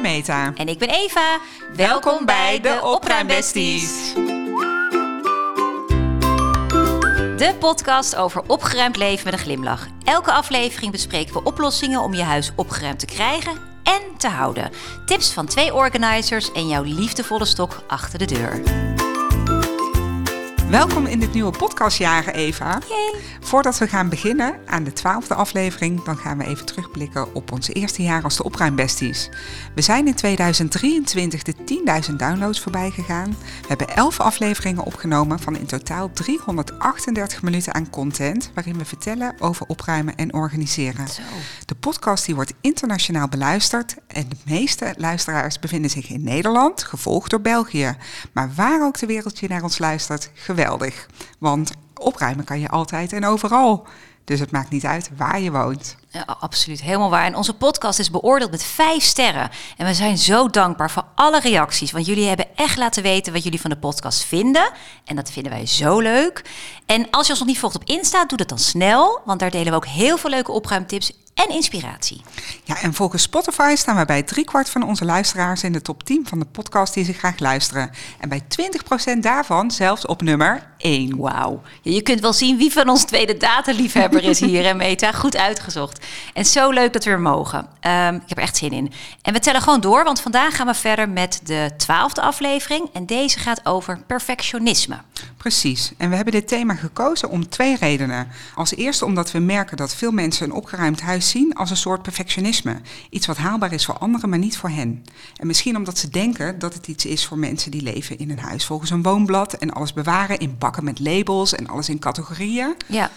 Meta. En ik ben Eva. Welkom bij de Opruimbesties. De podcast over opgeruimd leven met een glimlach. Elke aflevering bespreken we oplossingen om je huis opgeruimd te krijgen en te houden. Tips van twee organizers en jouw liefdevolle stok achter de deur. Welkom in dit nieuwe podcastjaar, Eva. Yay. Voordat we gaan beginnen aan de twaalfde aflevering, dan gaan we even terugblikken op ons eerste jaar als de Opruimbesties. We zijn in 2023 de 10.000 downloads voorbij gegaan. We hebben 11 afleveringen opgenomen van in totaal 338 minuten aan content, waarin we vertellen over opruimen en organiseren. Zo. De podcast die wordt internationaal beluisterd en de meeste luisteraars bevinden zich in Nederland, gevolgd door België. Maar waar ook de wereld je naar ons luistert, geweldig. Want opruimen kan je altijd en overal. Dus het maakt niet uit waar je woont. Ja, absoluut, helemaal waar. En onze podcast is beoordeeld met vijf sterren. En we zijn zo dankbaar voor alle reacties. Want jullie hebben echt laten weten wat jullie van de podcast vinden. En dat vinden wij zo leuk. En als je ons nog niet volgt op Insta, doe dat dan snel. Want daar delen we ook heel veel leuke opruimtips en inspiratie. Ja, en volgens Spotify staan we bij driekwart van onze luisteraars in de top 10 van de podcast die ze graag luisteren. En bij 20% daarvan zelfs op nummer 1. Wauw. Je kunt wel zien wie van ons tweede dataliefhebber is hier, en Meta. Goed uitgezocht. En zo leuk dat we er mogen. Ehm, ik heb er echt zin in. En we tellen gewoon door, want vandaag gaan we verder met de twaalfde aflevering. En deze gaat over perfectionisme. Precies. En we hebben dit thema gekozen om twee redenen. Als eerste omdat we merken dat veel mensen een opgeruimd huis zien als een soort perfectionisme. Iets wat haalbaar is voor anderen, maar niet voor hen. En misschien omdat ze denken dat het iets is voor mensen die leven in een huis volgens een woonblad en alles bewaren in bakken met labels en alles in categorieën. Ja.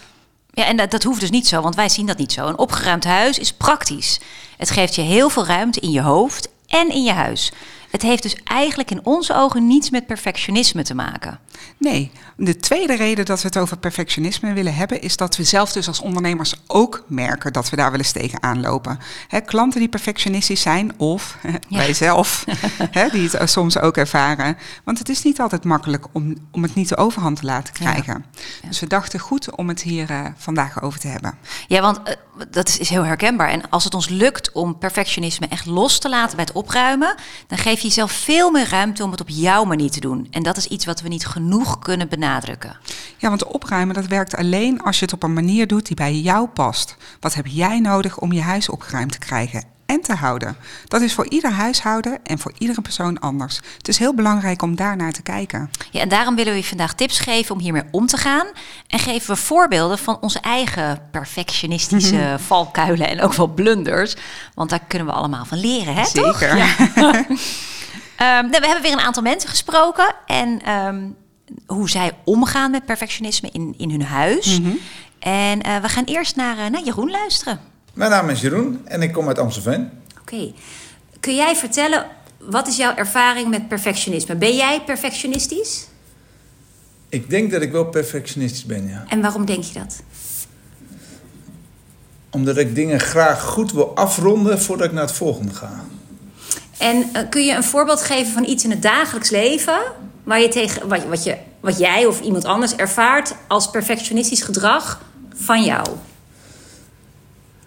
Ja, en dat, dat hoeft dus niet zo, want wij zien dat niet zo. Een opgeruimd huis is praktisch. Het geeft je heel veel ruimte in je hoofd en in je huis. Het heeft dus eigenlijk in onze ogen niets met perfectionisme te maken. Nee, de tweede reden dat we het over perfectionisme willen hebben, is dat we zelf dus als ondernemers ook merken dat we daar wel eens tegen aanlopen. Hè, klanten die perfectionistisch zijn, of wij zelf, hè, die het soms ook ervaren. Want het is niet altijd makkelijk om, om het niet de overhand te laten krijgen. Dus we dachten goed om het hier uh, vandaag over te hebben. Ja, want uh, dat is, heel herkenbaar. En als het ons lukt om perfectionisme echt los te laten bij het opruimen, dan geef je jezelf veel meer ruimte om het op jouw manier te doen. En dat is iets wat we niet genoeg kunnen benadrukken. Ja, want opruimen dat werkt alleen als je het op een manier doet die bij jou past. Wat heb jij nodig om je huis opgeruimd te krijgen en te houden? Dat is voor ieder huishouden en voor iedere persoon anders. Het is heel belangrijk om daarnaar te kijken. Ja, en daarom willen we je vandaag tips geven om hiermee om te gaan. En geven we voorbeelden van onze eigen perfectionistische valkuilen en ook wel blunders. Want daar kunnen we allemaal van leren, hè? Zeker. Ja. um, we hebben weer een aantal mensen gesproken. En um, hoe zij omgaan met perfectionisme in, in hun huis. Mm -hmm. En uh, we gaan eerst naar, uh, naar Jeroen luisteren. Mijn naam is Jeroen en ik kom uit Amstelveen. Oké. Okay. Kun jij vertellen, wat is jouw ervaring met perfectionisme? Ben jij perfectionistisch? Ik denk dat ik wel perfectionistisch ben, ja. En waarom denk je dat? Omdat ik dingen graag goed wil afronden voordat ik naar het volgende ga. En uh, kun je een voorbeeld geven van iets in het dagelijks leven... Waar je tegen, wat, wat, je, wat jij of iemand anders ervaart als perfectionistisch gedrag van jou?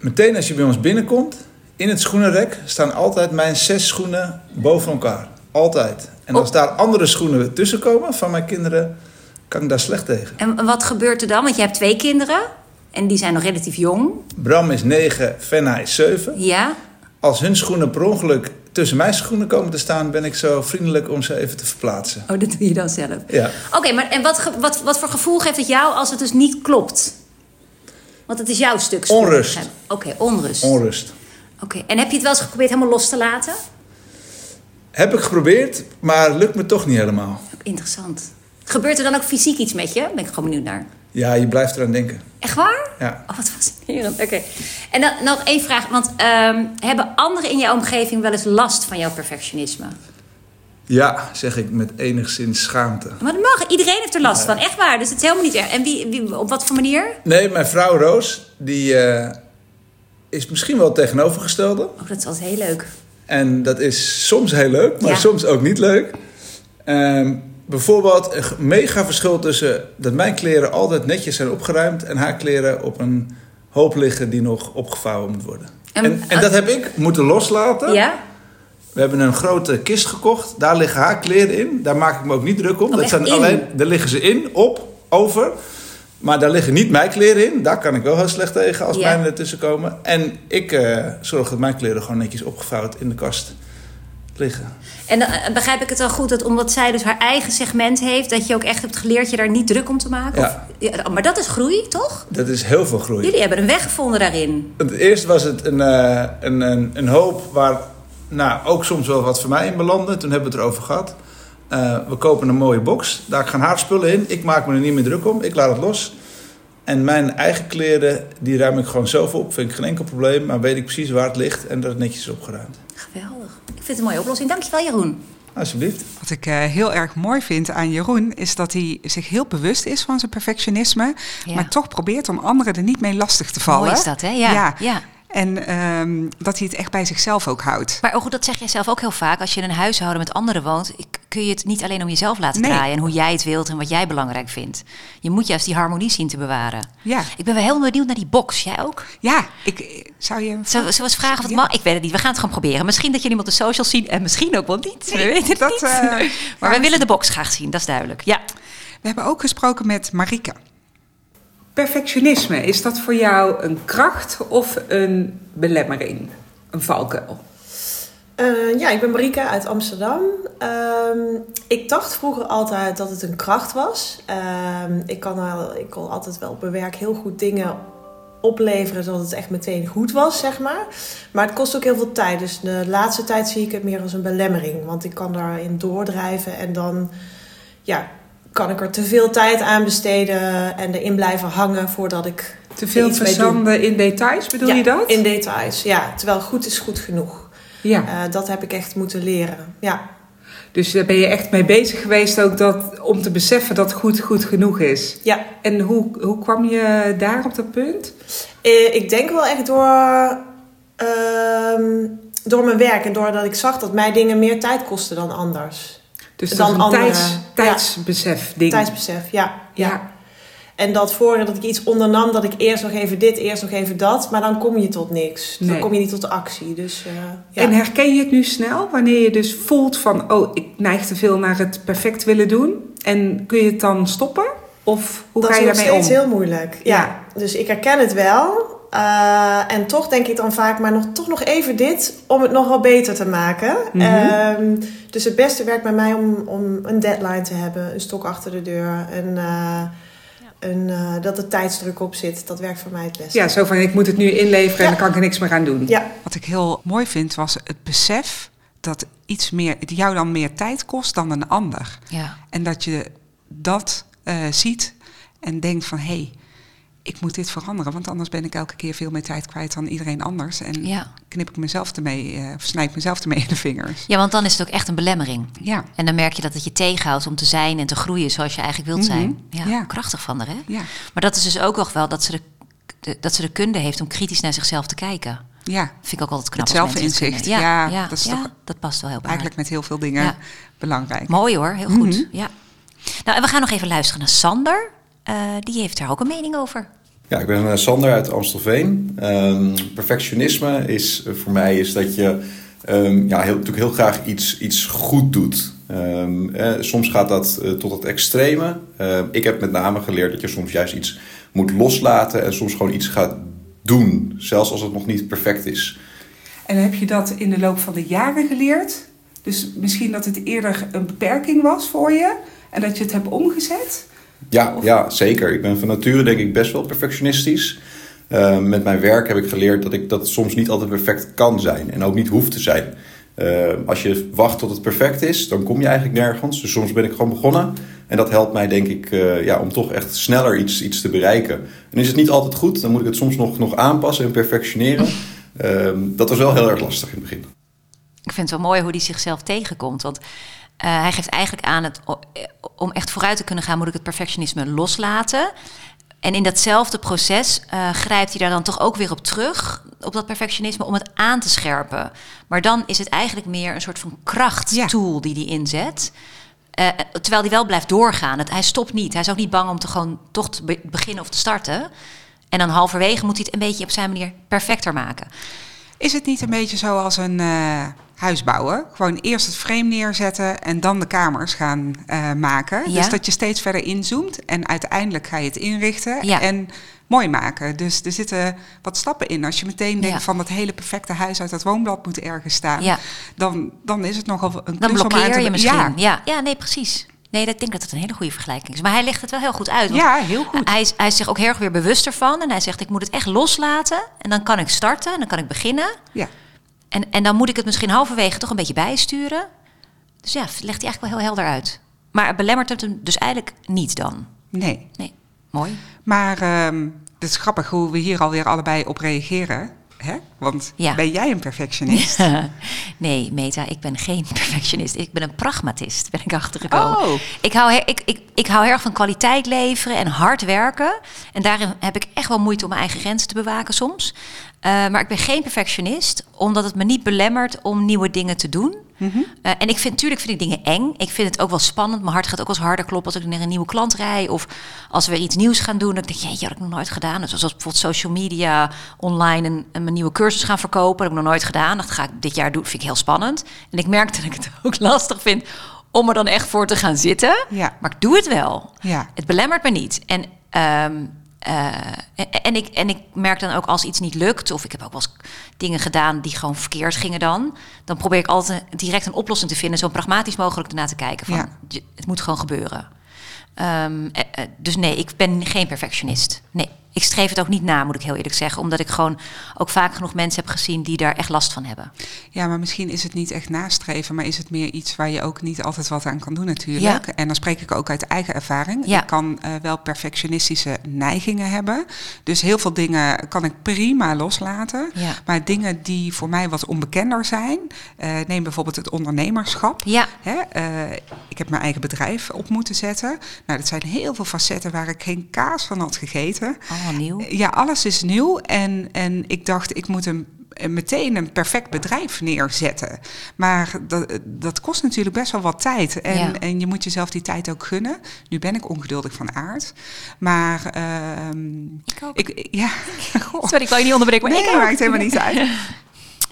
Meteen als je bij ons binnenkomt, in het schoenenrek staan altijd mijn zes schoenen boven elkaar. Altijd. En als oh. daar andere schoenen tussen komen van mijn kinderen, kan ik daar slecht tegen. En wat gebeurt er dan? Want je hebt twee kinderen en die zijn nog relatief jong. Bram is negen, Fenna is zeven. Ja. Als hun schoenen per ongeluk tussen mijn schoenen komen te staan, ben ik zo vriendelijk om ze even te verplaatsen. Oh, dat doe je dan zelf? Ja. Oké, okay, maar en wat, wat, wat voor gevoel geeft het jou als het dus niet klopt? Want het is jouw stuk. Onrust. Oké, okay, onrust. Onrust. Oké, okay. en heb je het wel eens geprobeerd helemaal los te laten? Heb ik geprobeerd, maar lukt me toch niet helemaal. Interessant. Gebeurt er dan ook fysiek iets met je? Ben ik gewoon benieuwd naar. Ja, je blijft eraan denken. Echt waar? Ja. Oh, wat fascinerend. Oké. Okay. En dan nog één vraag. Want um, hebben anderen in jouw omgeving wel eens last van jouw perfectionisme? Ja, zeg ik met enigszins schaamte. Maar dat mag. Iedereen heeft er last van. Echt waar. Dus het is helemaal niet erg. En wie, wie, op wat voor manier? Nee, mijn vrouw Roos, die uh, is misschien wel het tegenovergestelde. Oh, dat is altijd heel leuk. En dat is soms heel leuk, maar ja. soms ook niet leuk. Um, bijvoorbeeld een mega verschil tussen dat mijn kleren altijd netjes zijn opgeruimd en haar kleren op een hoop liggen die nog opgevouwen moet worden. En, en, en dat heb ik moeten loslaten. Ja? We hebben een grote kist gekocht. Daar liggen haar kleren in. Daar maak ik me ook niet druk om. Oh, dat zijn in? alleen, daar liggen ze in, op, over. Maar daar liggen niet mijn kleren in. Daar kan ik wel heel slecht tegen als Ja. mijne ertussen komen. En ik eh, zorg dat mijn kleren gewoon netjes opgevouwd in de kast liggen. En dan eh, begrijp ik het al goed dat omdat zij dus haar eigen segment heeft, dat je ook echt hebt geleerd je daar niet druk om te maken? Ja. Of, ja, maar dat is groei, toch? Dat is heel veel groei. Jullie hebben een weg gevonden daarin. Het eerst was het een, eh, een, een, een hoop waar nou, ook soms wel wat voor mij in belandde. Toen hebben we het erover gehad. Eh, we kopen een mooie box. Daar gaan haar spullen in. Ik maak me er niet meer druk om. Ik laat het los. En mijn eigen kleren, die ruim ik gewoon zelf op. Vind ik geen enkel probleem. Maar weet ik precies waar het ligt en dat het netjes is opgeruimd. Geweldig. Ik vind het een mooie oplossing. Dankjewel, Jeroen. Alsjeblieft. Wat ik eh, heel erg mooi vind aan Jeroen, is dat hij zich heel bewust is van zijn perfectionisme, Ja. maar toch probeert om anderen er niet mee lastig te vallen. Mooi is dat, hè? Ja. ja. En ehm, dat hij het echt bij zichzelf ook houdt. Maar ook, dat zeg jij zelf ook heel vaak. Als je in een huishouden met anderen woont, kun je het niet alleen om jezelf laten Nee. draaien en hoe jij het wilt en wat jij belangrijk vindt. Je moet juist die harmonie zien te bewaren. Ja, Ik ben wel heel benieuwd naar die box. Jij ook? ja ik, zou je... We zullen we eens vragen of het Ja. mag? Ik weet het niet. We gaan het gewoon proberen. Misschien dat jullie op de socials zien en misschien ook wel niet. We weten het dat, niet. eh, maar wij maar- willen de box graag zien, dat is duidelijk. Ja. We hebben ook gesproken met Marike. Perfectionisme, is dat voor jou een kracht of een belemmering? Een valkuil? Eh, ja, ik ben Marieke uit Amsterdam. Ehm, ik dacht vroeger altijd dat het een kracht was. Ehm, ik, kan wel, ik kon altijd wel op mijn werk heel goed dingen opleveren zodat het echt meteen goed was, zeg maar. Maar het kost ook heel veel tijd. Dus de laatste tijd zie ik het meer als een belemmering. Want ik kan daarin doordrijven en dan ja, kan ik er te veel tijd aan besteden en erin blijven hangen voordat ik Te veel verzanden in details, bedoel Ja, je dat? In details, ja. Terwijl goed is goed genoeg. Ja, Eh, dat heb ik echt moeten leren. Ja. dus daar ben je echt mee bezig geweest ook dat, om te beseffen dat goed goed genoeg is. ja. En hoe, hoe kwam je daar op dat punt? Eh, ik denk wel echt door, ehm, door mijn werk en doordat ik zag dat mij dingen meer tijd kosten dan anders. Dus Dan dat is een andere- tijds, tijdsbesef ding. Tijdsbesef, ja. ja. En dat voordat ik iets ondernam, dat ik eerst nog even dit, eerst nog even dat. Maar dan kom je tot niks. Dan Nee. kom je niet tot de actie. Dus, eh, ja. En herken je het nu snel wanneer je dus voelt van, oh, ik neig te veel naar het perfect willen doen? En kun je het dan stoppen? Of hoe dat ga is je daarmee om? steeds heel moeilijk. Ja. Ja. Dus ik herken het wel. Eh, en toch denk ik dan vaak, maar nog, toch nog even dit om het nog wel beter te maken. Mhm. Ehm, dus het beste werkt bij mij om, om een deadline te hebben, een stok achter de deur. En, eh, een, eh, dat er tijdsdruk op zit. Dat werkt voor mij het beste. Ja, zo van, ik moet het nu inleveren en dan kan ik er niks meer aan doen. Ja. Wat ik heel mooi vind, was het besef dat iets meer, het jou dan meer tijd kost dan een ander. Ja. En dat je dat eh, ziet en denkt van, hé, hey, ik moet dit veranderen, want anders ben ik elke keer veel meer tijd kwijt dan iedereen anders. En Ja. knip ik mezelf ermee, eh, of snijd ik mezelf ermee in de vingers. ja, want dan is het ook echt een belemmering. Ja, En dan merk je dat het je tegenhoudt om te zijn en te groeien zoals je eigenlijk wilt Mhm. zijn. Ja, Ja. krachtig van haar, hè? ja, Maar dat is dus ook nog wel dat ze de, de- dat ze de kunde heeft om kritisch naar zichzelf te kijken. ja. Vind ik ook altijd knap. Het zelfinzicht. Ja, ja, ja, dat is toch dat past wel heel bij Eigenlijk met heel veel dingen belangrijk. Mooi hoor, heel goed. Mhm. Ja. Nou, en we gaan nog even luisteren naar Sander. Eh, die heeft daar ook een mening over. Ja, ik ben eh, Sander uit Amstelveen. Ehm, perfectionisme is eh, voor mij is dat je ehm, ja, heel, natuurlijk heel graag iets, iets goed doet. Ehm, eh, soms gaat dat eh, tot het extreme. Ehm, ik heb met name geleerd dat je soms juist iets moet loslaten en soms gewoon iets gaat doen, zelfs als het nog niet perfect is. En heb je dat in de loop van de jaren geleerd? Dus misschien dat het eerder een beperking was voor je en dat je het hebt omgezet? Ja, ja, zeker. Ik ben van nature denk ik best wel perfectionistisch. Uh, met mijn werk heb ik geleerd dat ik dat soms niet altijd perfect kan zijn en ook niet hoeft te zijn. Uh, als je wacht tot het perfect is, dan kom je eigenlijk nergens. Dus soms ben ik gewoon begonnen. En dat helpt mij denk ik uh, ja, om toch echt sneller iets, iets te bereiken. En is het niet altijd goed, dan moet ik het soms nog, nog aanpassen en perfectioneren. Uh, dat was wel heel erg lastig in het begin. Ik vind het wel mooi hoe hij zichzelf tegenkomt. Want uh, hij geeft eigenlijk aan, het, om echt vooruit te kunnen gaan, moet ik het perfectionisme loslaten. En in datzelfde proces uh, grijpt hij daar dan toch ook weer op terug, op dat perfectionisme, om het aan te scherpen. Maar dan is het eigenlijk meer een soort van krachttool ja. die hij inzet. Uh, terwijl hij wel blijft doorgaan. Het, hij stopt niet. Hij is ook niet bang om te gewoon toch te be beginnen of te starten. En dan halverwege moet hij het een beetje op zijn manier perfecter maken. Is het niet een beetje zoals een uh, huis bouwen? Gewoon eerst het frame neerzetten en dan de kamers gaan uh, maken. Ja. Dus dat je steeds verder inzoomt en uiteindelijk ga je het inrichten Ja. en mooi maken. Dus er zitten wat stappen in. Als je meteen denkt Ja. van dat hele perfecte huis uit dat woonblad moet ergens staan, Ja. dan, dan is het nogal een Dan om blokkeer te je misschien. Ja, Ja. ja, nee, precies. Nee, dat- ik denk dat het een hele goede vergelijking is. Maar hij legt het wel heel goed uit. ja, heel goed. Hij is, hij is zich ook heel erg weer bewust ervan. En hij zegt, ik moet het echt loslaten. En dan kan ik starten en dan kan ik beginnen. Ja. En, en dan moet ik het misschien halverwege toch een beetje bijsturen. Dus ja, legt hij eigenlijk wel heel helder uit. Maar het belemmert het hem dus eigenlijk niet dan. Nee. Nee, mooi. Maar ehm, het is grappig hoe we hier alweer allebei op reageren. Hè? Want Ja. ben jij een perfectionist? nee, Meta, ik ben geen perfectionist. Ik ben een pragmatist, ben ik achtergekomen. Oh. Ik, hou, ik, ik, ik hou heel erg van kwaliteit leveren en hard werken. En daarin heb ik echt wel moeite om mijn eigen grenzen te bewaken soms. Eh, maar ik ben geen perfectionist, omdat het me niet belemmert om nieuwe dingen te doen. Eh, en ik vind, natuurlijk vind ik dingen eng. Ik vind het ook wel spannend. Mijn hart gaat ook wel eens harder kloppen als ik naar een nieuwe klant rij. Of als we iets nieuws gaan doen. Dan denk ik, jeetje, had ik nog nooit gedaan. Dus zoals bijvoorbeeld social media, online een, een mijn nieuwe cursus gaan verkopen. Dat heb ik nog nooit gedaan. Dat ga ik dit jaar doen. vind ik heel spannend. En ik merk dat ik het ook lastig vind om er dan echt voor te gaan zitten. Ja. Maar ik doe het wel. Ja. Het belemmert me niet. En, ehm, eh, en, ik, en ik merk dan ook als iets niet lukt, of ik heb ook wel eens dingen gedaan die gewoon verkeerd gingen dan, dan probeer ik altijd direct een oplossing te vinden, zo pragmatisch mogelijk ernaar te kijken. Van, Ja. Het moet gewoon gebeuren. Ehm, eh, eh, dus nee, ik ben geen perfectionist. Nee, ik streef het ook niet na, moet ik heel eerlijk zeggen. Omdat ik gewoon ook vaak genoeg mensen heb gezien die daar echt last van hebben. Ja, maar misschien is het niet echt nastreven, maar is het meer iets waar je ook niet altijd wat aan kan doen natuurlijk. Ja. En dan spreek ik ook uit eigen ervaring. Ja. Ik kan eh, wel perfectionistische neigingen hebben. Dus heel veel dingen kan ik prima loslaten. Ja. Maar dingen die voor mij wat onbekender zijn, eh, neem bijvoorbeeld het ondernemerschap. Ja, Hè, eh, ik heb mijn eigen bedrijf op moeten zetten. Nou, dat zijn heel veel facetten waar ik geen kaas van had gegeten. Allemaal nieuw. Ja, alles is nieuw. En, en ik dacht, ik moet een, een- meteen een perfect bedrijf neerzetten. Maar dat, dat kost natuurlijk best wel wat tijd. En, Ja. en je moet jezelf die tijd ook gunnen. Nu ben ik ongeduldig van aard. Maar ehm, Ik ook. ik, ja. Sorry, ik wil je niet onderbreken, maar nee, ik maakt helemaal niet uit.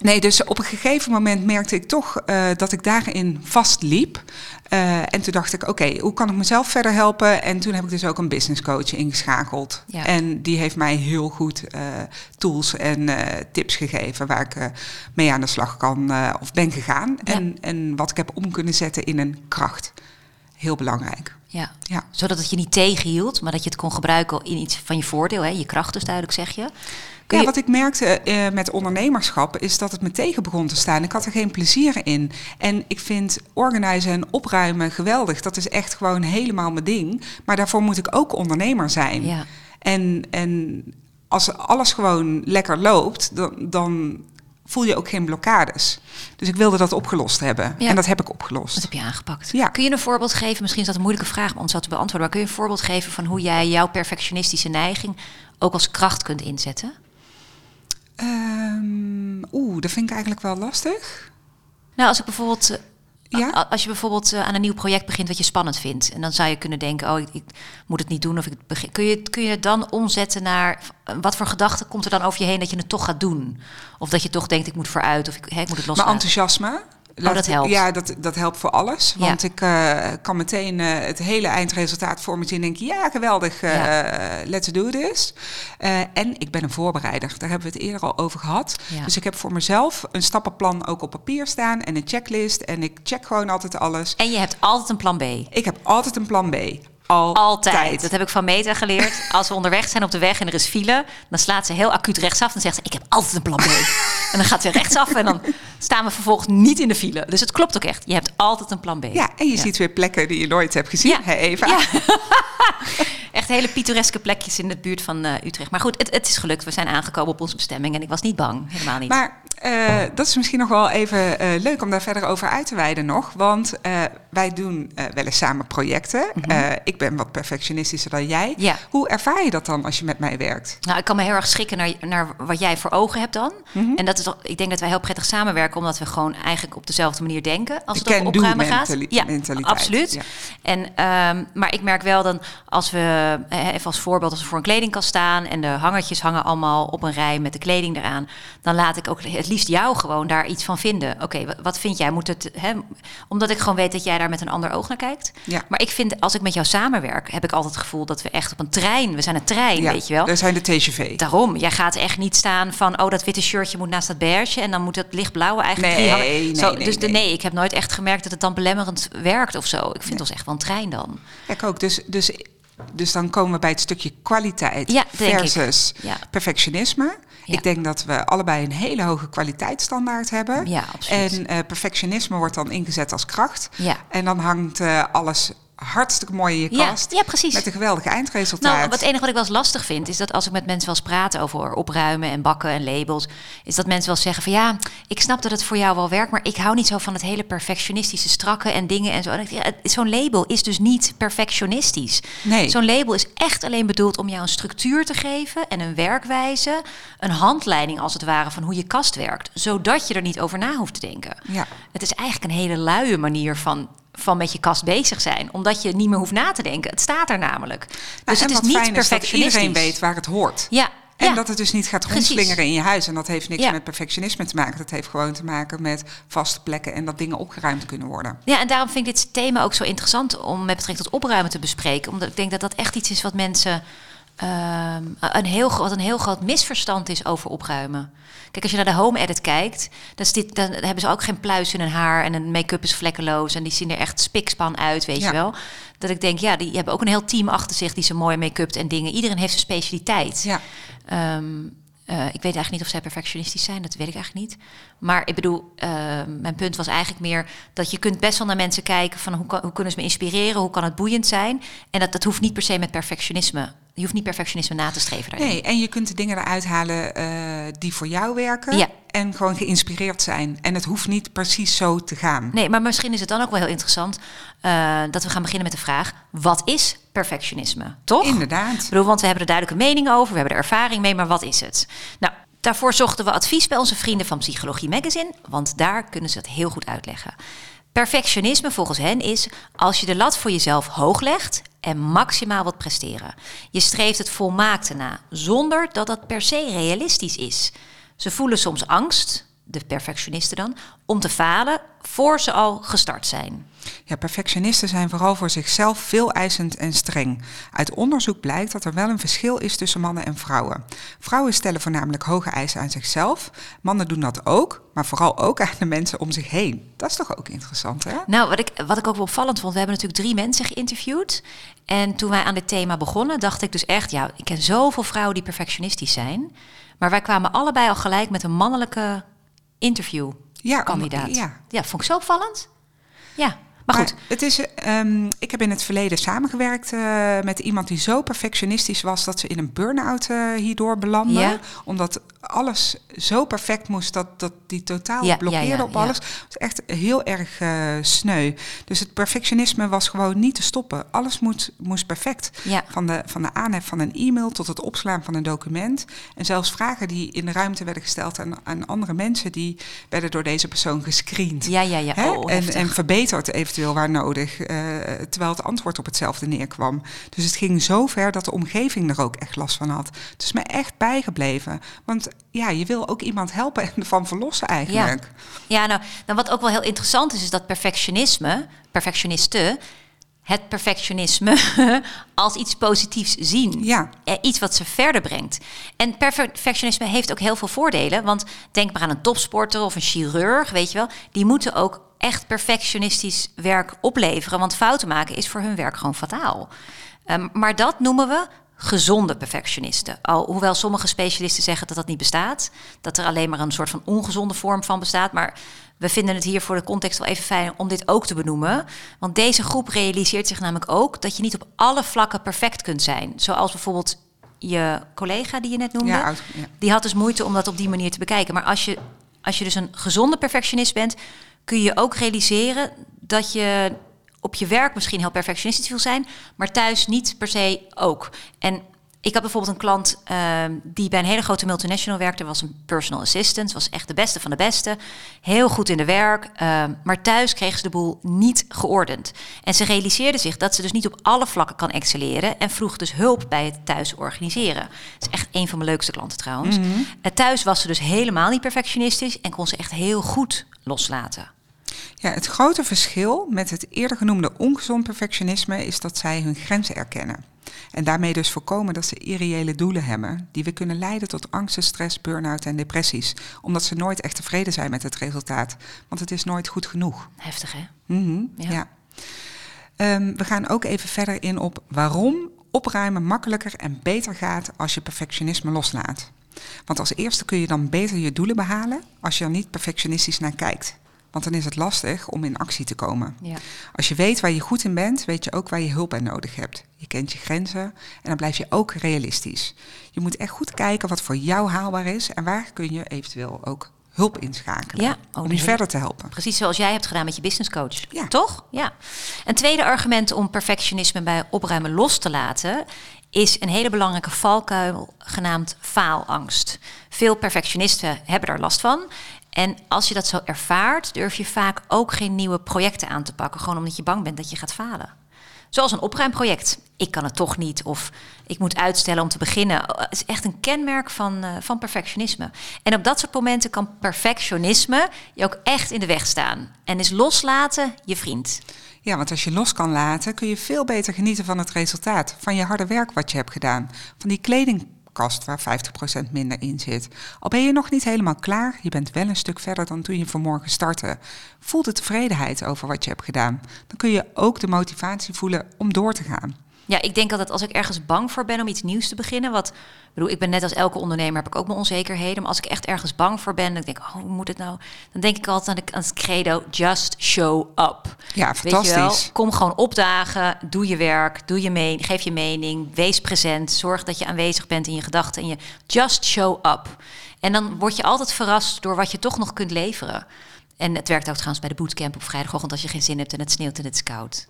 Nee, dus op een gegeven moment merkte ik toch eh, dat ik daarin vastliep. Eh, en toen dacht ik, oké, hoe kan ik mezelf verder helpen? En toen heb ik dus ook een business coach ingeschakeld. Ja. En die heeft mij heel goed eh, tools en tips gegeven waar ik mee aan de slag kan of ben gegaan. Ja. En, en wat ik heb om kunnen zetten in een kracht. Heel belangrijk. Ja. Ja. Zodat het je niet tegenhield, maar dat je het kon gebruiken in iets van je voordeel. Hè? Je kracht dus duidelijk, zeg je. Ja, wat ik merkte eh, met ondernemerschap is dat het me tegen begon te staan. Ik had er geen plezier in. En ik vind organiseren en opruimen geweldig. Dat is echt gewoon helemaal mijn ding. Maar daarvoor moet ik ook ondernemer zijn. Ja. En, en als alles gewoon lekker loopt, dan, dan voel je ook geen blokkades. Dus ik wilde dat opgelost hebben. Ja. En dat heb ik opgelost. Dat heb je aangepakt. Ja. Kun je een voorbeeld geven? Misschien is dat een moeilijke vraag om ons zo te beantwoorden. Maar kun je een voorbeeld geven van hoe jij jouw perfectionistische neiging ook als kracht kunt inzetten? Ehm, Oeh, dat vind ik eigenlijk wel lastig. Nou, als ik bijvoorbeeld. eh, Ja? Als je bijvoorbeeld eh, aan een nieuw project begint wat je spannend vindt. En dan zou je kunnen denken, oh, ik, ik moet het niet doen. Of ik begin. Kun je, kun je het dan omzetten naar. eh, Wat voor gedachte komt er dan over je heen dat je het toch gaat doen? Of dat je toch denkt, ik moet vooruit. Of ik, hè, ik moet het loslaten. enthousiasme. Oh, dat helpt. Ja, dat, dat helpt voor alles. Ja. Want ik eh, kan meteen eh, het hele eindresultaat voor me zien en denk ja, geweldig, eh, Ja. let's do this. En ik ben een voorbereider. Daar hebben we het eerder al over gehad. Ja. Dus ik heb voor mezelf een stappenplan ook op papier staan en een checklist. En ik check gewoon altijd alles. En je hebt altijd een plan B. Ik heb altijd een plan B. Altijd. Altijd. Dat heb ik van Meta geleerd. Als we onderweg zijn op de weg en er is file, dan slaat ze heel acuut rechtsaf. Dan zegt ze: Ik heb altijd een plan B. en dan gaat ze rechtsaf en dan staan we vervolgens niet in de file. Dus het klopt ook echt. Je hebt altijd een plan B. Ja, en je ziet weer plekken die je nooit hebt gezien, Ja. hè Eva? Ja. Echt hele pittoreske plekjes in de buurt van eh, Utrecht. Maar goed, het, het is gelukt. We zijn aangekomen op onze bestemming en ik was niet bang. Helemaal niet. Maar eh, dat is misschien nog wel even eh, leuk om daar verder over uit te wijden nog. Want eh, wij doen wel eens samen projecten. Eh, ik ben wat perfectionistischer dan jij. Mhm. Ja. Hoe ervaar je dat dan als je met mij werkt? Nou, ik kan me heel erg schikken naar, naar wat jij voor ogen hebt dan. Mhm. En dat is, ik denk dat wij heel prettig samenwerken, omdat we gewoon eigenlijk op dezelfde manier denken. Als De het over opruimen gaat. Ja, mentaliteit, absoluut. ja. En, ehm, maar ik merk wel dan, als we, even als voorbeeld, als we voor een kledingkast staan en de hangertjes hangen allemaal op een rij met de kleding eraan, dan laat ik ook het liefst jou gewoon daar iets van vinden. Oké, wat, wat vind jij? Moet het, hè, omdat ik gewoon weet dat jij daar met een ander oog naar kijkt. Ja. Maar ik vind, als ik met jou samenwerk, heb ik altijd het gevoel dat we echt op een trein, we zijn een trein, Ja, weet je wel. Daar zijn de TGV. Daarom, jij gaat echt niet staan van, oh, dat witte shirtje moet naast dat beige en dan moet het lichtblauwe eigenlijk Nee, nee, Zo, nee, dus nee. nee, ik heb nooit echt gemerkt dat het dan belemmerend werkt of zo. Ik vind ons echt wel een trein dan. Ik ook. Dus, dus, dus dan komen we bij het stukje kwaliteit Ja, versus Ja. perfectionisme. Ja. Ik denk dat we allebei een hele hoge kwaliteitsstandaard hebben. Ja, absoluut. En eh, perfectionisme wordt dan ingezet als kracht. Ja. En dan hangt eh, alles hartstikke mooi in je kast. ja, precies. Met een geweldig eindresultaat. Nou, wat enige wat ik wel eens lastig vind, is dat als ik met mensen wel eens praat over opruimen en bakken en labels, is dat mensen wel zeggen van ja, ik snap dat het voor jou wel werkt, maar ik hou niet zo van het hele perfectionistische strakke en dingen en zo. Ja, het- Zo'n label is dus niet perfectionistisch. Nee. Zo'n label is echt alleen bedoeld om jou een structuur te geven en een werkwijze, een handleiding als het ware van hoe je kast werkt, zodat je er niet over na hoeft te denken. Ja. Het is eigenlijk een hele luie manier van, van met je kast bezig zijn, omdat je niet meer hoeft na te denken. Het staat er namelijk. Nou, dus het is niet is dat perfectionistisch. iedereen weet waar het hoort. Ja. En ja. dat het dus niet gaat rondslingeren in je huis. En dat heeft niks Ja. met perfectionisme te maken. Dat heeft gewoon te maken met vaste plekken en dat dingen opgeruimd kunnen worden. Ja, en daarom vind ik dit thema ook zo interessant om met betrekking tot opruimen te bespreken. Omdat ik denk dat dat echt iets is wat mensen. Ehm, een heel, wat een heel groot misverstand is over opruimen. Kijk, als je naar de home edit kijkt, dan, is dit, dan hebben ze ook geen pluis in hun haar en een make-up is vlekkeloos en die zien er echt spikspan uit, weet Ja. je wel. Dat ik denk, ja, die hebben ook een heel team achter zich die ze mooi make-up en dingen. Iedereen heeft zijn specialiteit. Ja. Ehm, eh, ik weet eigenlijk niet of zij perfectionistisch zijn, dat weet ik eigenlijk niet. Maar ik bedoel, ehm, mijn punt was eigenlijk meer dat je kunt best wel naar mensen kijken van hoe, kan, hoe kunnen ze me inspireren, hoe kan het boeiend zijn. En dat, dat hoeft niet per se met perfectionisme. Je hoeft niet perfectionisme na te streven daarin. Nee, en je kunt de dingen eruit halen eh, die voor jou werken. Ja. En gewoon geïnspireerd zijn. En het hoeft niet precies zo te gaan. Nee, maar misschien is het dan ook wel heel interessant eh, dat we gaan beginnen met de vraag: wat is perfectionisme? Toch? Inderdaad. Ik bedoel, want we hebben er duidelijke mening over, we hebben er ervaring mee, maar wat is het? Nou, daarvoor zochten we advies bij onze vrienden van Psychologie Magazine, want daar kunnen ze het heel goed uitleggen. Perfectionisme volgens hen is als je de lat voor jezelf hoog legt en maximaal wilt presteren. Je streeft het volmaakte na, zonder dat dat per se realistisch is. Ze voelen soms angst, de perfectionisten dan, om te falen voor ze al gestart zijn. Ja, perfectionisten zijn vooral voor zichzelf veel eisend en streng. Uit onderzoek blijkt dat er wel een verschil is tussen mannen en vrouwen. Vrouwen stellen voornamelijk hoge eisen aan zichzelf. Mannen doen dat ook, maar vooral ook aan de mensen om zich heen. Dat is toch ook interessant, hè? Nou, wat ik, wat ik ook wel opvallend vond, we hebben natuurlijk drie mensen geïnterviewd. En toen wij aan dit thema begonnen, dacht ik dus echt, ja, ik ken zoveel vrouwen die perfectionistisch zijn. Maar wij kwamen allebei al gelijk met een mannelijke interviewkandidaat. Ja, ja, vond ik zo opvallend. Ja, maar goed. het is, ehm, ik heb in het verleden samengewerkt eh, met iemand die zo perfectionistisch was dat ze in een burn-out eh, hierdoor belandde. Ja. Omdat alles zo perfect moest dat, dat die totaal Ja, blokkeerde ja, op alles. Het is echt heel erg eh, sneu. Dus het perfectionisme was gewoon niet te stoppen. Alles moet, moest perfect. Van, de, van de aanhef van een e-mail tot het opslaan van een document. En zelfs vragen die in de ruimte werden gesteld aan, aan andere mensen, die werden door deze persoon gescreend. Ja, ja, ja. Oh, en, en verbeterd eventueel waar nodig, eh, terwijl het antwoord op hetzelfde neerkwam. Dus het ging zo ver dat de omgeving er ook echt last van had. Het is mij echt bijgebleven. Want ja, je wil ook iemand helpen en ervan verlossen eigenlijk. Ja, nou, nou, wat ook wel heel interessant is, is dat perfectionisme, perfectionisten, het perfectionisme als iets positiefs zien. Ja. Iets wat ze verder brengt. En perfectionisme heeft ook heel veel voordelen. Want denk maar aan een topsporter of een chirurg, weet je wel. Die moeten ook echt perfectionistisch werk opleveren. Want fouten maken is voor hun werk gewoon fataal. Ehm, maar dat noemen we gezonde perfectionisten. Al, hoewel sommige specialisten zeggen dat dat niet bestaat. Dat er alleen maar een soort van ongezonde vorm van bestaat. Maar we vinden het hier voor de context wel even fijn om dit ook te benoemen. Want deze groep realiseert zich namelijk ook dat je niet op alle vlakken perfect kunt zijn. Zoals bijvoorbeeld je collega die je net noemde. Ja. Die had dus moeite om dat op die manier te bekijken. Maar als je, als je dus een gezonde perfectionist bent, kun je ook realiseren dat je op je werk misschien heel perfectionistisch wil zijn, maar thuis niet per se ook. En ik had bijvoorbeeld een klant ehm, die bij een hele grote multinational werkte, was een personal assistant, was echt de beste van de beste, heel goed in de werk, ehm, maar thuis kreeg ze de boel niet geordend. En ze realiseerde zich dat ze dus niet op alle vlakken kan excelleren en vroeg dus hulp bij het thuis organiseren. Dat is echt een van mijn leukste klanten trouwens. Eh, thuis was ze dus helemaal niet perfectionistisch en kon ze echt heel goed loslaten. Ja, het grote verschil met het eerder genoemde ongezond perfectionisme is dat zij hun grenzen erkennen. En daarmee dus voorkomen dat ze irreële doelen hebben, die weer kunnen leiden tot angsten, stress, burn-out en depressies. Omdat ze nooit echt tevreden zijn met het resultaat. Want het is nooit goed genoeg. Heftig hè? Ja. ja. Ehm, we gaan ook even verder in op waarom opruimen makkelijker en beter gaat als je perfectionisme loslaat. Want als eerste kun je dan beter je doelen behalen als je er niet perfectionistisch naar kijkt. Want dan is het lastig om in actie te komen. Ja. Als je weet waar je goed in bent, weet je ook waar je hulp bij nodig hebt. Je kent je grenzen en dan blijf je ook realistisch. Je moet echt goed kijken wat voor jou haalbaar is en waar kun je eventueel ook hulp inschakelen Ja, oh, om je verder te helpen. Precies zoals jij hebt gedaan met je business coach. Ja. Toch? Ja. Een tweede argument om perfectionisme bij opruimen los te laten is een hele belangrijke valkuil genaamd faalangst. Veel perfectionisten hebben daar last van. En als je dat zo ervaart, durf je vaak ook geen nieuwe projecten aan te pakken, gewoon omdat je bang bent dat je gaat falen. Zoals een opruimproject. Ik kan het toch niet of ik moet uitstellen om te beginnen. Het is echt een kenmerk van, eh, van perfectionisme. En op dat soort momenten kan perfectionisme je ook echt in de weg staan. En is loslaten je vriend. Ja, want als je los kan laten, kun je veel beter genieten van het resultaat. Van je harde werk wat je hebt gedaan. Van die waar 50% minder in zit. Al ben je nog niet helemaal klaar, je bent wel een stuk verder dan toen je vanmorgen startte. Voel de tevredenheid over wat je hebt gedaan. Dan kun je ook de motivatie voelen om door te gaan. Ja, ik denk altijd als ik ergens bang voor ben om iets nieuws te beginnen. Wat, ik bedoel, ik ben net als elke ondernemer, heb ik ook mijn onzekerheden. Maar als ik echt ergens bang voor ben, dan denk ik, oh, hoe moet het nou? Dan denk ik altijd aan, de, aan het credo, just show up. Ja, Weet je wel, fantastisch. kom gewoon opdagen, doe je werk, doe je mee, geef je mening, wees present, zorg dat je aanwezig bent in je gedachten en je just show up. En dan word je altijd verrast door wat je toch nog kunt leveren. En het werkt ook trouwens bij de bootcamp op vrijdagochtend als je geen zin hebt en het sneeuwt en het is koud.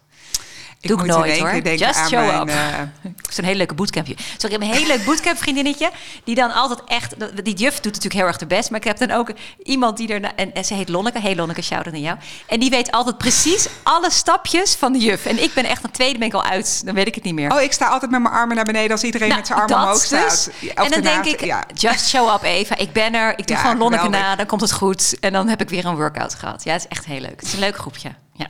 Doe ik moet in nooit hoor. Just aan show mijn, up. eh, Het is een hele leuke bootcampje. Sorry, ik heb een hele leuk bootcamp vriendinnetje. Die dan altijd echt... Die juf doet natuurlijk heel erg de best. Maar ik heb dan ook iemand die er... En, en ze heet Lonneke. Hey Lonneke, shout-out naar jou. En die weet altijd precies alle stapjes van de juf. En ik ben echt een tweede ben ik al uit. Dan weet ik het niet meer. Oh, ik sta altijd met mijn armen naar beneden als iedereen Nou, met zijn armen omhoog staat. dus. En dan denk ik, ja. just show up Eva. Ik ben er. Ik doe Ja, gewoon Lonneke geweldig. na. Dan komt het goed. En dan heb ik weer een workout gehad. Ja, het is echt heel leuk. Het is een leuk groepje. Ja.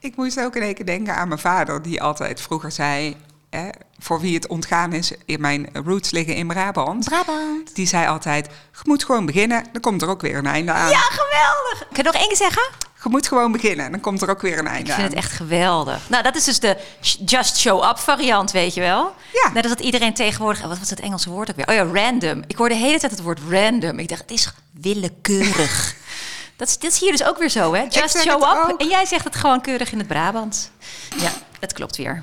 Ik moest ook in één keer denken aan mijn vader, die altijd vroeger zei, hè, voor wie het ontgaan is, in mijn roots liggen in Brabant. Brabant. Die zei altijd, je moet gewoon beginnen, dan komt er ook weer een einde aan. Ja, geweldig. Kun je nog één keer zeggen? Je moet gewoon beginnen, dan komt er ook weer een einde Ik vind aan. het echt geweldig. Nou, dat is dus de just show up variant, weet je wel? Ja. Net als dat iedereen tegenwoordig... Wat was het Engelse woord ook weer? Oh ja, random. Ik hoorde de hele tijd het woord random. Ik dacht, het is willekeurig. Dat, is, dat is hier dus ook weer zo, hè? Just show up. ook. En jij zegt het gewoon keurig in het Brabant. Ja, het klopt weer.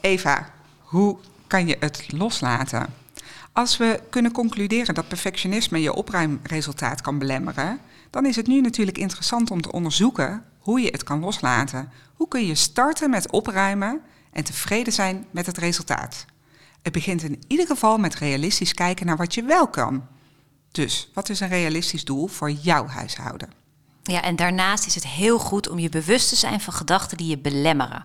Eva, hoe kan je het loslaten? Als we kunnen concluderen dat perfectionisme je opruimresultaat kan belemmeren, dan is het nu natuurlijk interessant om te onderzoeken hoe je het kan loslaten. Hoe kun je starten met opruimen en tevreden zijn met het resultaat? Het begint in ieder geval met realistisch kijken naar wat je wel kan. Dus wat is een realistisch doel voor jouw huishouden? Ja, en daarnaast is het heel goed om je bewust te zijn van gedachten die je belemmeren.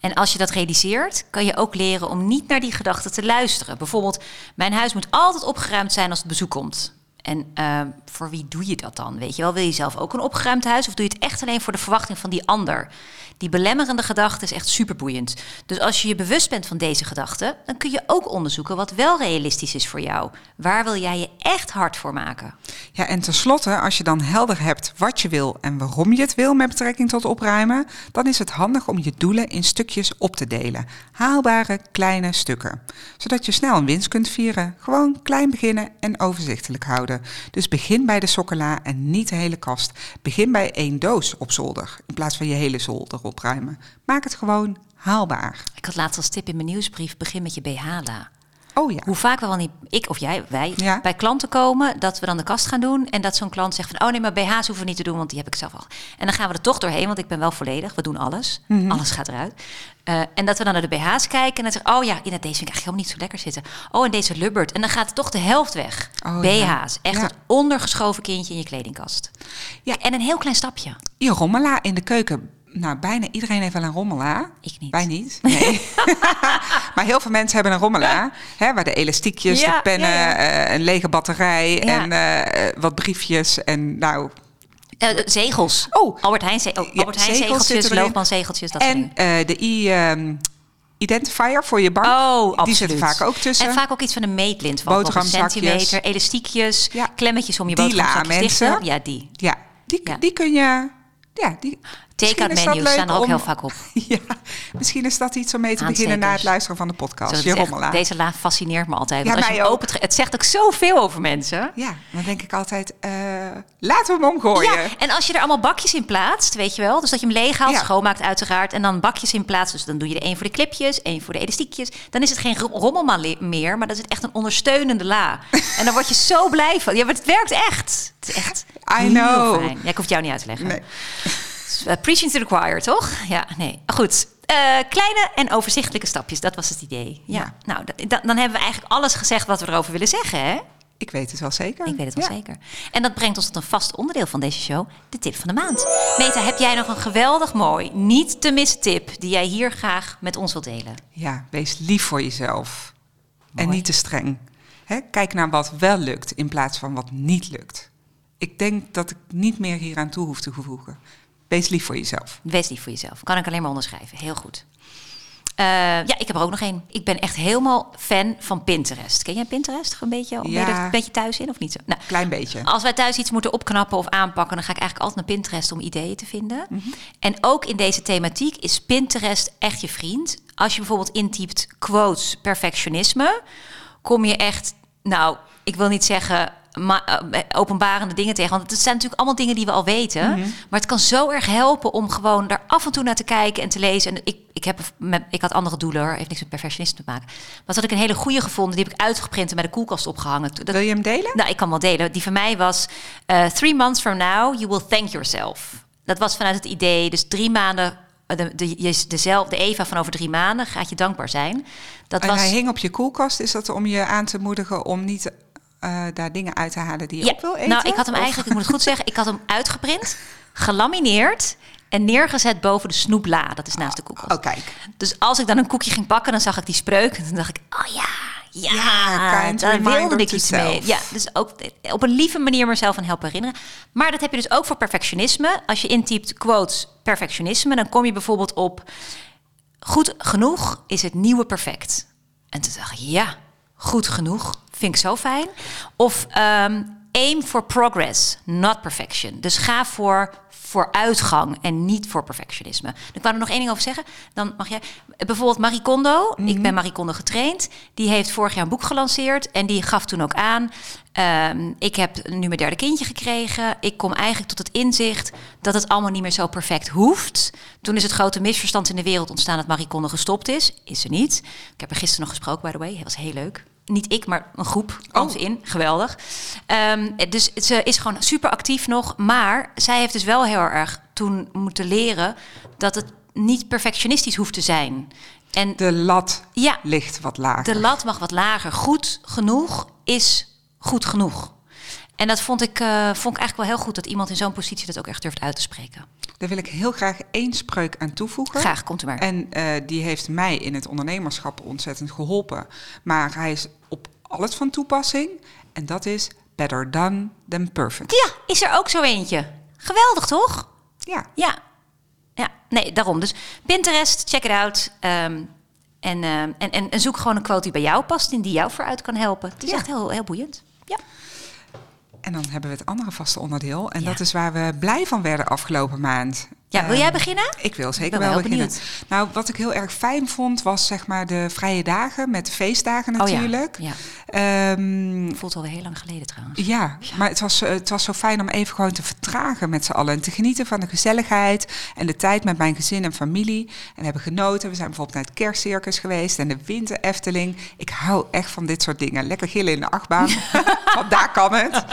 En als je dat realiseert, kan je ook leren om niet naar die gedachten te luisteren. Bijvoorbeeld, mijn huis moet altijd opgeruimd zijn als het bezoek komt. En eh, voor wie doe je dat dan? Weet je wel, wil je zelf ook een opgeruimd huis? Of doe je het echt alleen voor de verwachting van die ander? Die belemmerende gedachte is echt superboeiend. Dus als je je bewust bent van deze gedachten, dan kun je ook onderzoeken wat wel realistisch is voor jou. Waar wil jij je echt hard voor maken? Ja, en tenslotte, als je dan helder hebt wat je wil en waarom je het wil met betrekking tot opruimen, dan is het handig om je doelen in stukjes op te delen. Haalbare kleine stukken. Zodat je snel een winst kunt vieren. Gewoon klein beginnen en overzichtelijk houden. Dus begin bij de sokkenla en niet de hele kast. Begin bij één doos op zolder in plaats van je hele zolder opruimen. Maak het gewoon haalbaar. Ik had laatst als tip in mijn nieuwsbrief: begin met je BH-la. Oh ja. Hoe vaak we wel niet, ik of jij, wij, Ja. bij klanten komen, dat we dan de kast gaan doen en dat zo'n klant zegt van, oh nee, maar BH's hoeven we niet te doen, want die heb ik zelf al. En dan gaan we er toch doorheen, want ik ben wel volledig, we doen alles, Mhm. alles gaat eruit. Eh, en dat we dan naar de BH's kijken en dan zeggen, oh ja, in deze vind ik eigenlijk helemaal niet zo lekker zitten. Oh, en deze lubbert. En dan gaat toch de helft weg. Oh. BH's, echt Ja. het ondergeschoven kindje in je kledingkast. Ja. En een heel klein stapje. Je rommela in de keuken. Nou, bijna iedereen heeft wel een rommela. Ik niet. Wij niet. Nee. maar heel veel mensen hebben een rommela. Hè, waar de elastiekjes, Ja, de pennen, ja, ja. eh, een lege batterij en eh, wat briefjes. En nou, Eh, zegels. Oh. Albert Heijn, ze- oh, Albert Heijn zegels zegeltjes. Loopman zegeltjes, dat en eh, de e-identifier voor je bank. Oh, die absoluut. zitten vaak ook tussen. En vaak ook iets van een meetlint van een centimeter, elastiekjes, klemmetjes om je boterhamzakjes mensen. Ja, die. Ja, die, die kun je... Ja, die, Take-out menus staan er ook om- heel vaak op. Ja, misschien is dat iets om mee te beginnen na het luisteren van de podcast. Zo, echt- deze la fascineert me altijd. Ja, als je het zegt ook zoveel over mensen. Ja, dan denk ik altijd, eh, laten we hem omgooien. Ja, en als je er allemaal bakjes in plaatst, weet je wel. Dus dat je hem leeg haalt, Ja. schoonmaakt uiteraard. En dan bakjes in plaats. Dus dan doe je er één voor de clipjes, één voor de elastiekjes. Dan is het geen ro- rommelma le- meer, maar dat is echt een ondersteunende la. en dan word je zo blij van. Ja, maar het werkt echt. Het is echt I know. fijn. Ja, ik hoef het jou niet uit te leggen. Nee. Uh, preaching to the choir, toch? Ja, nee. Goed. Eh, kleine en overzichtelijke stapjes, dat was het idee. Ja. Ja. Nou, da- da- dan hebben we eigenlijk alles gezegd wat we erover willen zeggen, hè? Ik weet het wel zeker. Ik weet het wel Ja. zeker. En dat brengt ons tot een vast onderdeel van deze show, de tip van de maand. Meta, heb jij nog een geweldig mooi, niet te missen tip die jij hier graag met ons wilt delen? Ja, wees lief voor jezelf. En niet te streng. Hè, kijk naar wat wel lukt in plaats van wat niet lukt. Ik denk dat ik niet meer hieraan toe hoef te voegen. Wees lief voor jezelf. Wees lief voor jezelf. Kan ik alleen maar onderschrijven. Heel goed. Eh, ja, ik heb er ook nog één. Ik ben echt helemaal fan van Pinterest. Ken jij Pinterest? Een beetje, ben je er een beetje thuis in of niet zo? Nou, Klein beetje. Als wij thuis iets moeten opknappen of aanpakken, dan ga ik eigenlijk altijd naar Pinterest om ideeën te vinden. Mhm. En ook in deze thematiek is Pinterest echt je vriend. Als je bijvoorbeeld intypt quotes perfectionisme, kom je echt, nou, ik wil niet zeggen ma- eh, openbarende dingen tegen, want het zijn natuurlijk allemaal dingen die we al weten. Mhm. Maar het kan zo erg helpen om gewoon daar af en toe naar te kijken en te lezen. En ik, ik, heb, ik had andere doelen, hoor. heeft niks met perfectionisme te maken. Maar had ik een hele goede gevonden, die heb ik uitgeprint en bij de koelkast opgehangen. Dat, Wil je hem delen? nou, ik kan wel delen. Die van mij was eh, Three months from now, you will thank yourself. Dat was vanuit het idee, dus drie maanden, eh, de, de, dezelfde Eva van over drie maanden gaat je dankbaar zijn. Dat en was, hij hing op je koelkast. Is dat om je aan te moedigen om niet eh, daar dingen uit te halen die je ja, op wil eten? nou, ik had hem Of- eigenlijk, ik moet het goed zeggen, ik had hem uitgeprint, gelamineerd en neergezet boven de snoepla. Dat is naast de koelkast. Oh, kijk. Dus als ik dan een koekje ging pakken, dan zag ik die spreuk. En dan dacht ik, oh ja, ja, Ja, daar wilde ik iets mee. Ja, dus ook op een lieve manier mezelf aan helpen herinneren. Maar dat heb je dus ook voor perfectionisme. Als je intypt quotes perfectionisme, dan kom je bijvoorbeeld op... Goed genoeg is het nieuwe perfect. En toen dacht ik, ja, goed genoeg. Vind ik zo fijn. Of ehm, aim for progress, not perfection. Dus ga voor vooruitgang en niet voor perfectionisme. Ik wou er nog één ding over zeggen. Dan mag jij... Bijvoorbeeld Marie Kondo. Ik ben Marie Kondo getraind. Die heeft vorig jaar een boek gelanceerd. En die gaf toen ook aan... ehm, ik heb nu mijn derde kindje gekregen. Ik kom eigenlijk tot het inzicht... dat het allemaal niet meer zo perfect hoeft. Toen is het grote misverstand in de wereld ontstaan... dat Marie Kondo gestopt is. Is ze niet. Ik heb er gisteren nog gesproken, by the way. Dat was heel leuk. Niet ik, maar een groep kwam Oh. in. Geweldig. Ehm, dus ze is gewoon super actief nog. Maar zij heeft dus wel heel erg toen moeten leren... dat het niet perfectionistisch hoeft te zijn. En De lat ja, ligt wat lager. de lat mag wat lager. Goed genoeg is goed genoeg. En dat vond ik, eh, vond ik eigenlijk wel heel goed... dat iemand in zo'n positie dat ook echt durft uit te spreken. Daar wil ik heel graag één spreuk aan toevoegen. Graag, komt u maar. En eh, die heeft mij in het ondernemerschap ontzettend geholpen. Maar hij is op alles van toepassing. En dat is better done than perfect. Ja, is er ook zo eentje. Geweldig, toch? Ja, Ja. Ja, nee, daarom. Dus Pinterest, check it out. Ehm, en, ehm, en, en, en zoek gewoon een quote die bij jou past... en die jou vooruit kan helpen. Het is Ja. echt heel, heel boeiend. Ja. En dan hebben we het andere vaste onderdeel. En Ja. dat is waar we blij van werden afgelopen maand. Ja, wil jij beginnen? Ik wil zeker ben wel beginnen. benieuwd. Nou, wat ik heel erg fijn vond, was zeg maar de vrije dagen met de feestdagen Oh ja, natuurlijk. ja. Ehm, Voelt alweer heel lang geleden trouwens. ja, maar het was, eh, het was zo fijn om even gewoon te vertragen met z'n allen. En te genieten van de gezelligheid en de tijd met mijn gezin en familie. En we hebben genoten. We zijn bijvoorbeeld naar het kerstcircus geweest en de winter Efteling. Ik hou echt van dit soort dingen. Lekker gillen in de achtbaan, want daar kan het.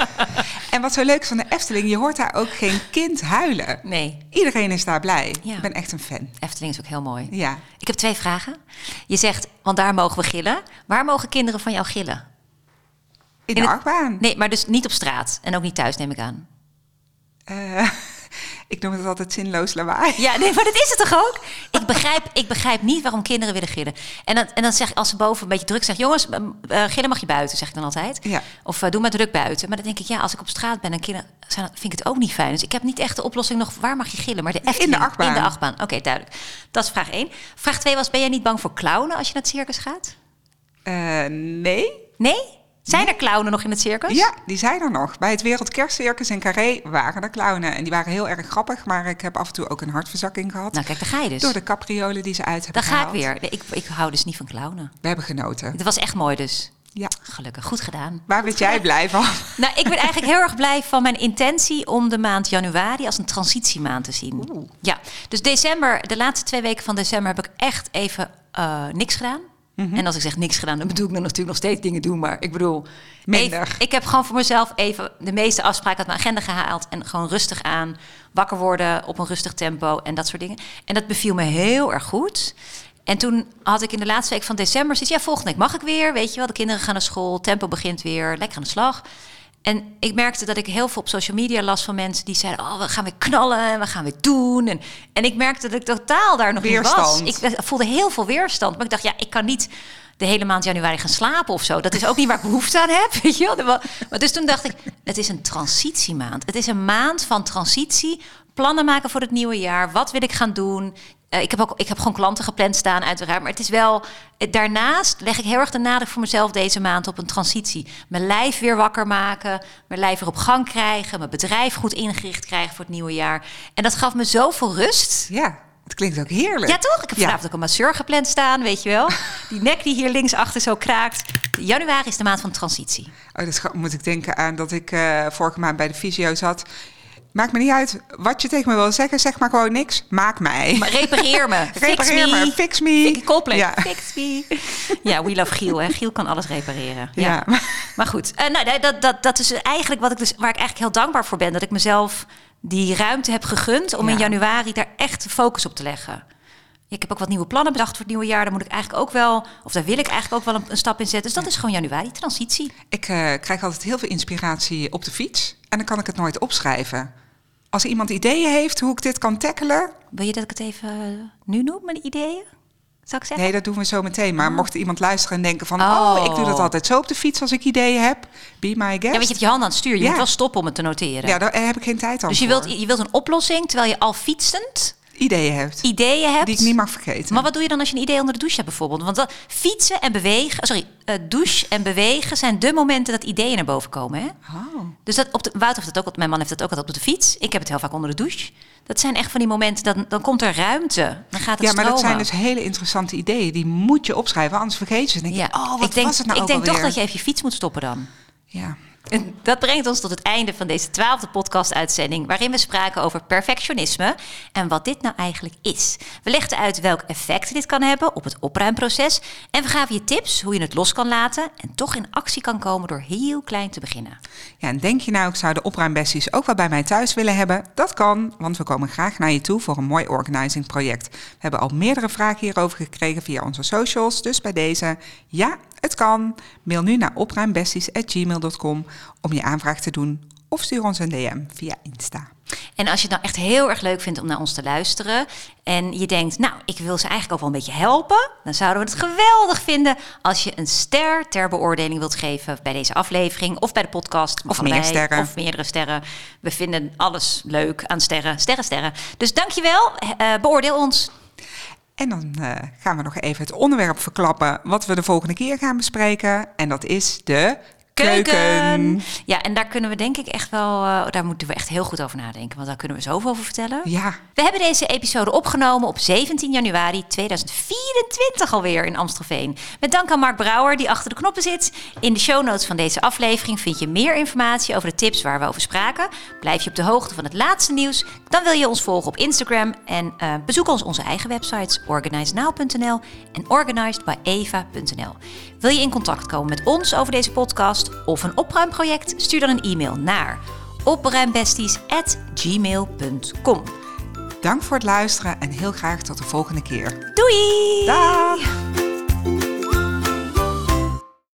En wat zo leuk is van de Efteling, je hoort daar ook geen kind huilen. Nee, Iedereen is daar blij. Ja. Ik ben echt een fan. Efteling is ook heel mooi. Ja. Ik heb twee vragen. Je zegt, want daar mogen we gillen. Waar mogen kinderen van jou gillen? In In de het- achtbaan. Nee, maar dus niet op straat en ook niet thuis, neem ik aan. Eh, ik noem het altijd zinloos lawaai. Ja, nee, maar dat is het toch ook? Ik begrijp, ik begrijp niet waarom kinderen willen gillen. En dan, en dan zeg ik, als ze boven een beetje druk zeggen... jongens, eh, gillen mag je buiten, zeg ik dan altijd. Ja. Of eh, doe maar druk buiten. Maar dan denk ik, ja, als ik op straat ben en kinderen... Zijn, vind ik het ook niet fijn. Dus ik heb niet echt de oplossing nog... waar mag je gillen? Maar de Efteling, achtbaan. In de achtbaan, oké, duidelijk. Dat is vraag één. Vraag twee was, ben jij niet bang voor clownen als je naar het circus gaat? Eh, nee. Nee? Zijn er clownen nog in het circus? Ja, die zijn er nog. Bij het Wereldkerstcircus in Carré waren er clownen. En die waren heel erg grappig, maar ik heb af en toe ook een hartverzakking gehad. Nou, kijk, daar ga je dus. Door de capriolen die ze uit hebben Dan ga ik weer. Nee, Ik, ik hou dus niet van clownen. We hebben genoten. Het was echt mooi dus. Ja. Gelukkig, goed gedaan. Waar werd jij blij van? Nou, ik ben eigenlijk heel erg blij van mijn intentie om de maand januari als een transitiemaand te zien. Ja, dus december, de laatste twee weken van december heb ik echt even eh, niks gedaan. Mhm. En als ik zeg niks gedaan, dan bedoel ik dan natuurlijk nog steeds dingen doen. Maar ik bedoel, Minder. even- ik heb gewoon voor mezelf even de meeste afspraken uit mijn agenda gehaald. En gewoon rustig aan, wakker worden op een rustig tempo en dat soort dingen. En dat beviel me heel erg goed. En toen had ik in de laatste week van december zoiets... ja, volgende week mag ik weer, weet je wel. De kinderen gaan naar school, tempo begint weer, lekker aan de slag. En ik merkte dat ik heel veel op social media las van mensen... die zeiden, oh, we gaan weer knallen en we gaan weer doen. En, en ik merkte dat ik totaal daar nog niet was. Weerstand. Ik voelde heel veel weerstand. Maar ik dacht, ja, ik kan niet de hele maand januari gaan slapen of zo. Dat is ook niet waar ik behoefte aan heb, weet je wel. Maar dus toen dacht ik, het is een transitiemaand. Het is een maand van transitie. Plannen maken voor het nieuwe jaar. Wat wil ik gaan doen? Eh, ik, heb ook, ik heb gewoon klanten gepland staan, uiteraard. Maar het is wel. eh, Daarnaast leg ik heel erg de nadruk voor mezelf deze maand op een transitie. Mijn lijf weer wakker maken. Mijn lijf weer op gang krijgen. Mijn bedrijf goed ingericht krijgen voor het nieuwe jaar. En dat gaf me zoveel rust. Ja, het klinkt ook heerlijk. Ja, toch? Ik heb Ja. vanavond ook een masseur gepland staan, weet je wel. Die nek die hier linksachter zo kraakt. Januari is de maand van transitie. Oh, dus ga- moet ik denken aan dat ik eh, vorige maand bij de fysio zat. Maakt me niet uit wat je tegen me wil zeggen. Zeg maar gewoon niks. Maak mij. Maar repareer me. Fix Repareer me. Fix me. Fix Coldplay. Ja. Fix me. Ja, we love Giel. Hè. Giel kan alles repareren. Ja. Ja. Maar goed, eh, nou, dat, dat, dat is eigenlijk wat ik dus, waar ik eigenlijk heel dankbaar voor ben. Dat ik mezelf die ruimte heb gegund om in Ja. januari daar echt focus op te leggen. Ik heb ook wat nieuwe plannen bedacht voor het nieuwe jaar. Daar moet ik eigenlijk ook wel, of daar wil ik eigenlijk ook wel een, een stap in zetten. Dus dat is gewoon januari, transitie. Ik eh, krijg altijd heel veel inspiratie op de fiets. En dan kan ik het nooit opschrijven. Als iemand ideeën heeft hoe ik dit kan tackelen. Wil je dat ik het even eh, nu noem, mijn ideeën? Zou ik zeggen? Nee, dat doen we zo meteen. Maar mocht iemand luisteren en denken van... Oh. Oh. ik doe dat altijd zo op de fiets als ik ideeën heb. Be my guest. Ja, weet je, hebt je hand aan het stuur. Je Ja. moet wel stoppen om het te noteren. Ja, daar heb ik geen tijd aan dus je voor. wilt, je wilt een oplossing terwijl je al fietsend Ideeën hebt. ideeën hebt. Die ik niet mag vergeten. Maar wat doe je dan als je een idee onder de douche hebt bijvoorbeeld? Want dat, fietsen en bewegen, sorry, eh, douche en bewegen zijn de momenten dat ideeën naar boven komen. Hè? Oh. Dus dat op de, Wouter heeft dat ook, mijn man heeft dat ook altijd op de fiets. Ik heb het heel vaak onder de douche. Dat zijn echt van die momenten, dan, dan komt er ruimte. Dan gaat het Ja, maar dat zijn dus hele interessante ideeën. Die moet je opschrijven, anders vergeet je ze. Dan denk je, oh, wat ik denk, was het nou ik denk toch dat je even je fiets moet stoppen dan. Ja. Dat brengt ons tot het einde van deze twaalfde podcast-uitzending, waarin we spraken over perfectionisme en wat dit nou eigenlijk is. We legden uit welk effect dit kan hebben op het opruimproces en we gaven je tips hoe je het los kan laten en toch in actie kan komen door heel klein te beginnen. ja, en denk je nou, ik zou de opruimbesties ook wel bij mij thuis willen hebben? Dat kan, want we komen graag naar je toe voor een mooi organizing project. We hebben al meerdere vragen hierover gekregen via onze socials, dus bij deze, ja, het kan. Mail nu naar opruimbesties.gmail.com om je aanvraag te doen of stuur ons een DM via Insta. En als je het nou echt heel erg leuk vindt om naar ons te luisteren en je denkt, nou, ik wil ze eigenlijk ook wel een beetje helpen, dan zouden we het geweldig vinden als je een ster ter beoordeling wilt geven bij deze aflevering of bij de podcast. Of meer sterren. Of meerdere sterren. We vinden alles leuk aan sterren. Sterren, sterren. Dus dankjewel. Eh beoordeel ons. En dan eh, gaan we nog even het onderwerp verklappen wat we de volgende keer gaan bespreken. En dat is de keuken. Ja, en daar kunnen we denk ik echt wel, uh, daar moeten we echt heel goed over nadenken, want daar kunnen we zoveel over vertellen. Ja. We hebben deze episode opgenomen op 17 januari 2024 alweer in Amstelveen. Met dank aan Mark Brouwer die achter de knoppen zit. In de show notes van deze aflevering vind je meer informatie over de tips waar we over spraken. Blijf je op de hoogte van het laatste nieuws, dan wil je ons volgen op Instagram en uh, bezoek ons onze eigen websites organizenow.nl en organizedbyeva.nl. Wil je in contact komen met ons over deze podcast of een opruimproject? Stuur dan een e-mail naar opruimbesties@gmail.com. Dank voor het luisteren en heel graag tot de volgende keer. Doei! Dag!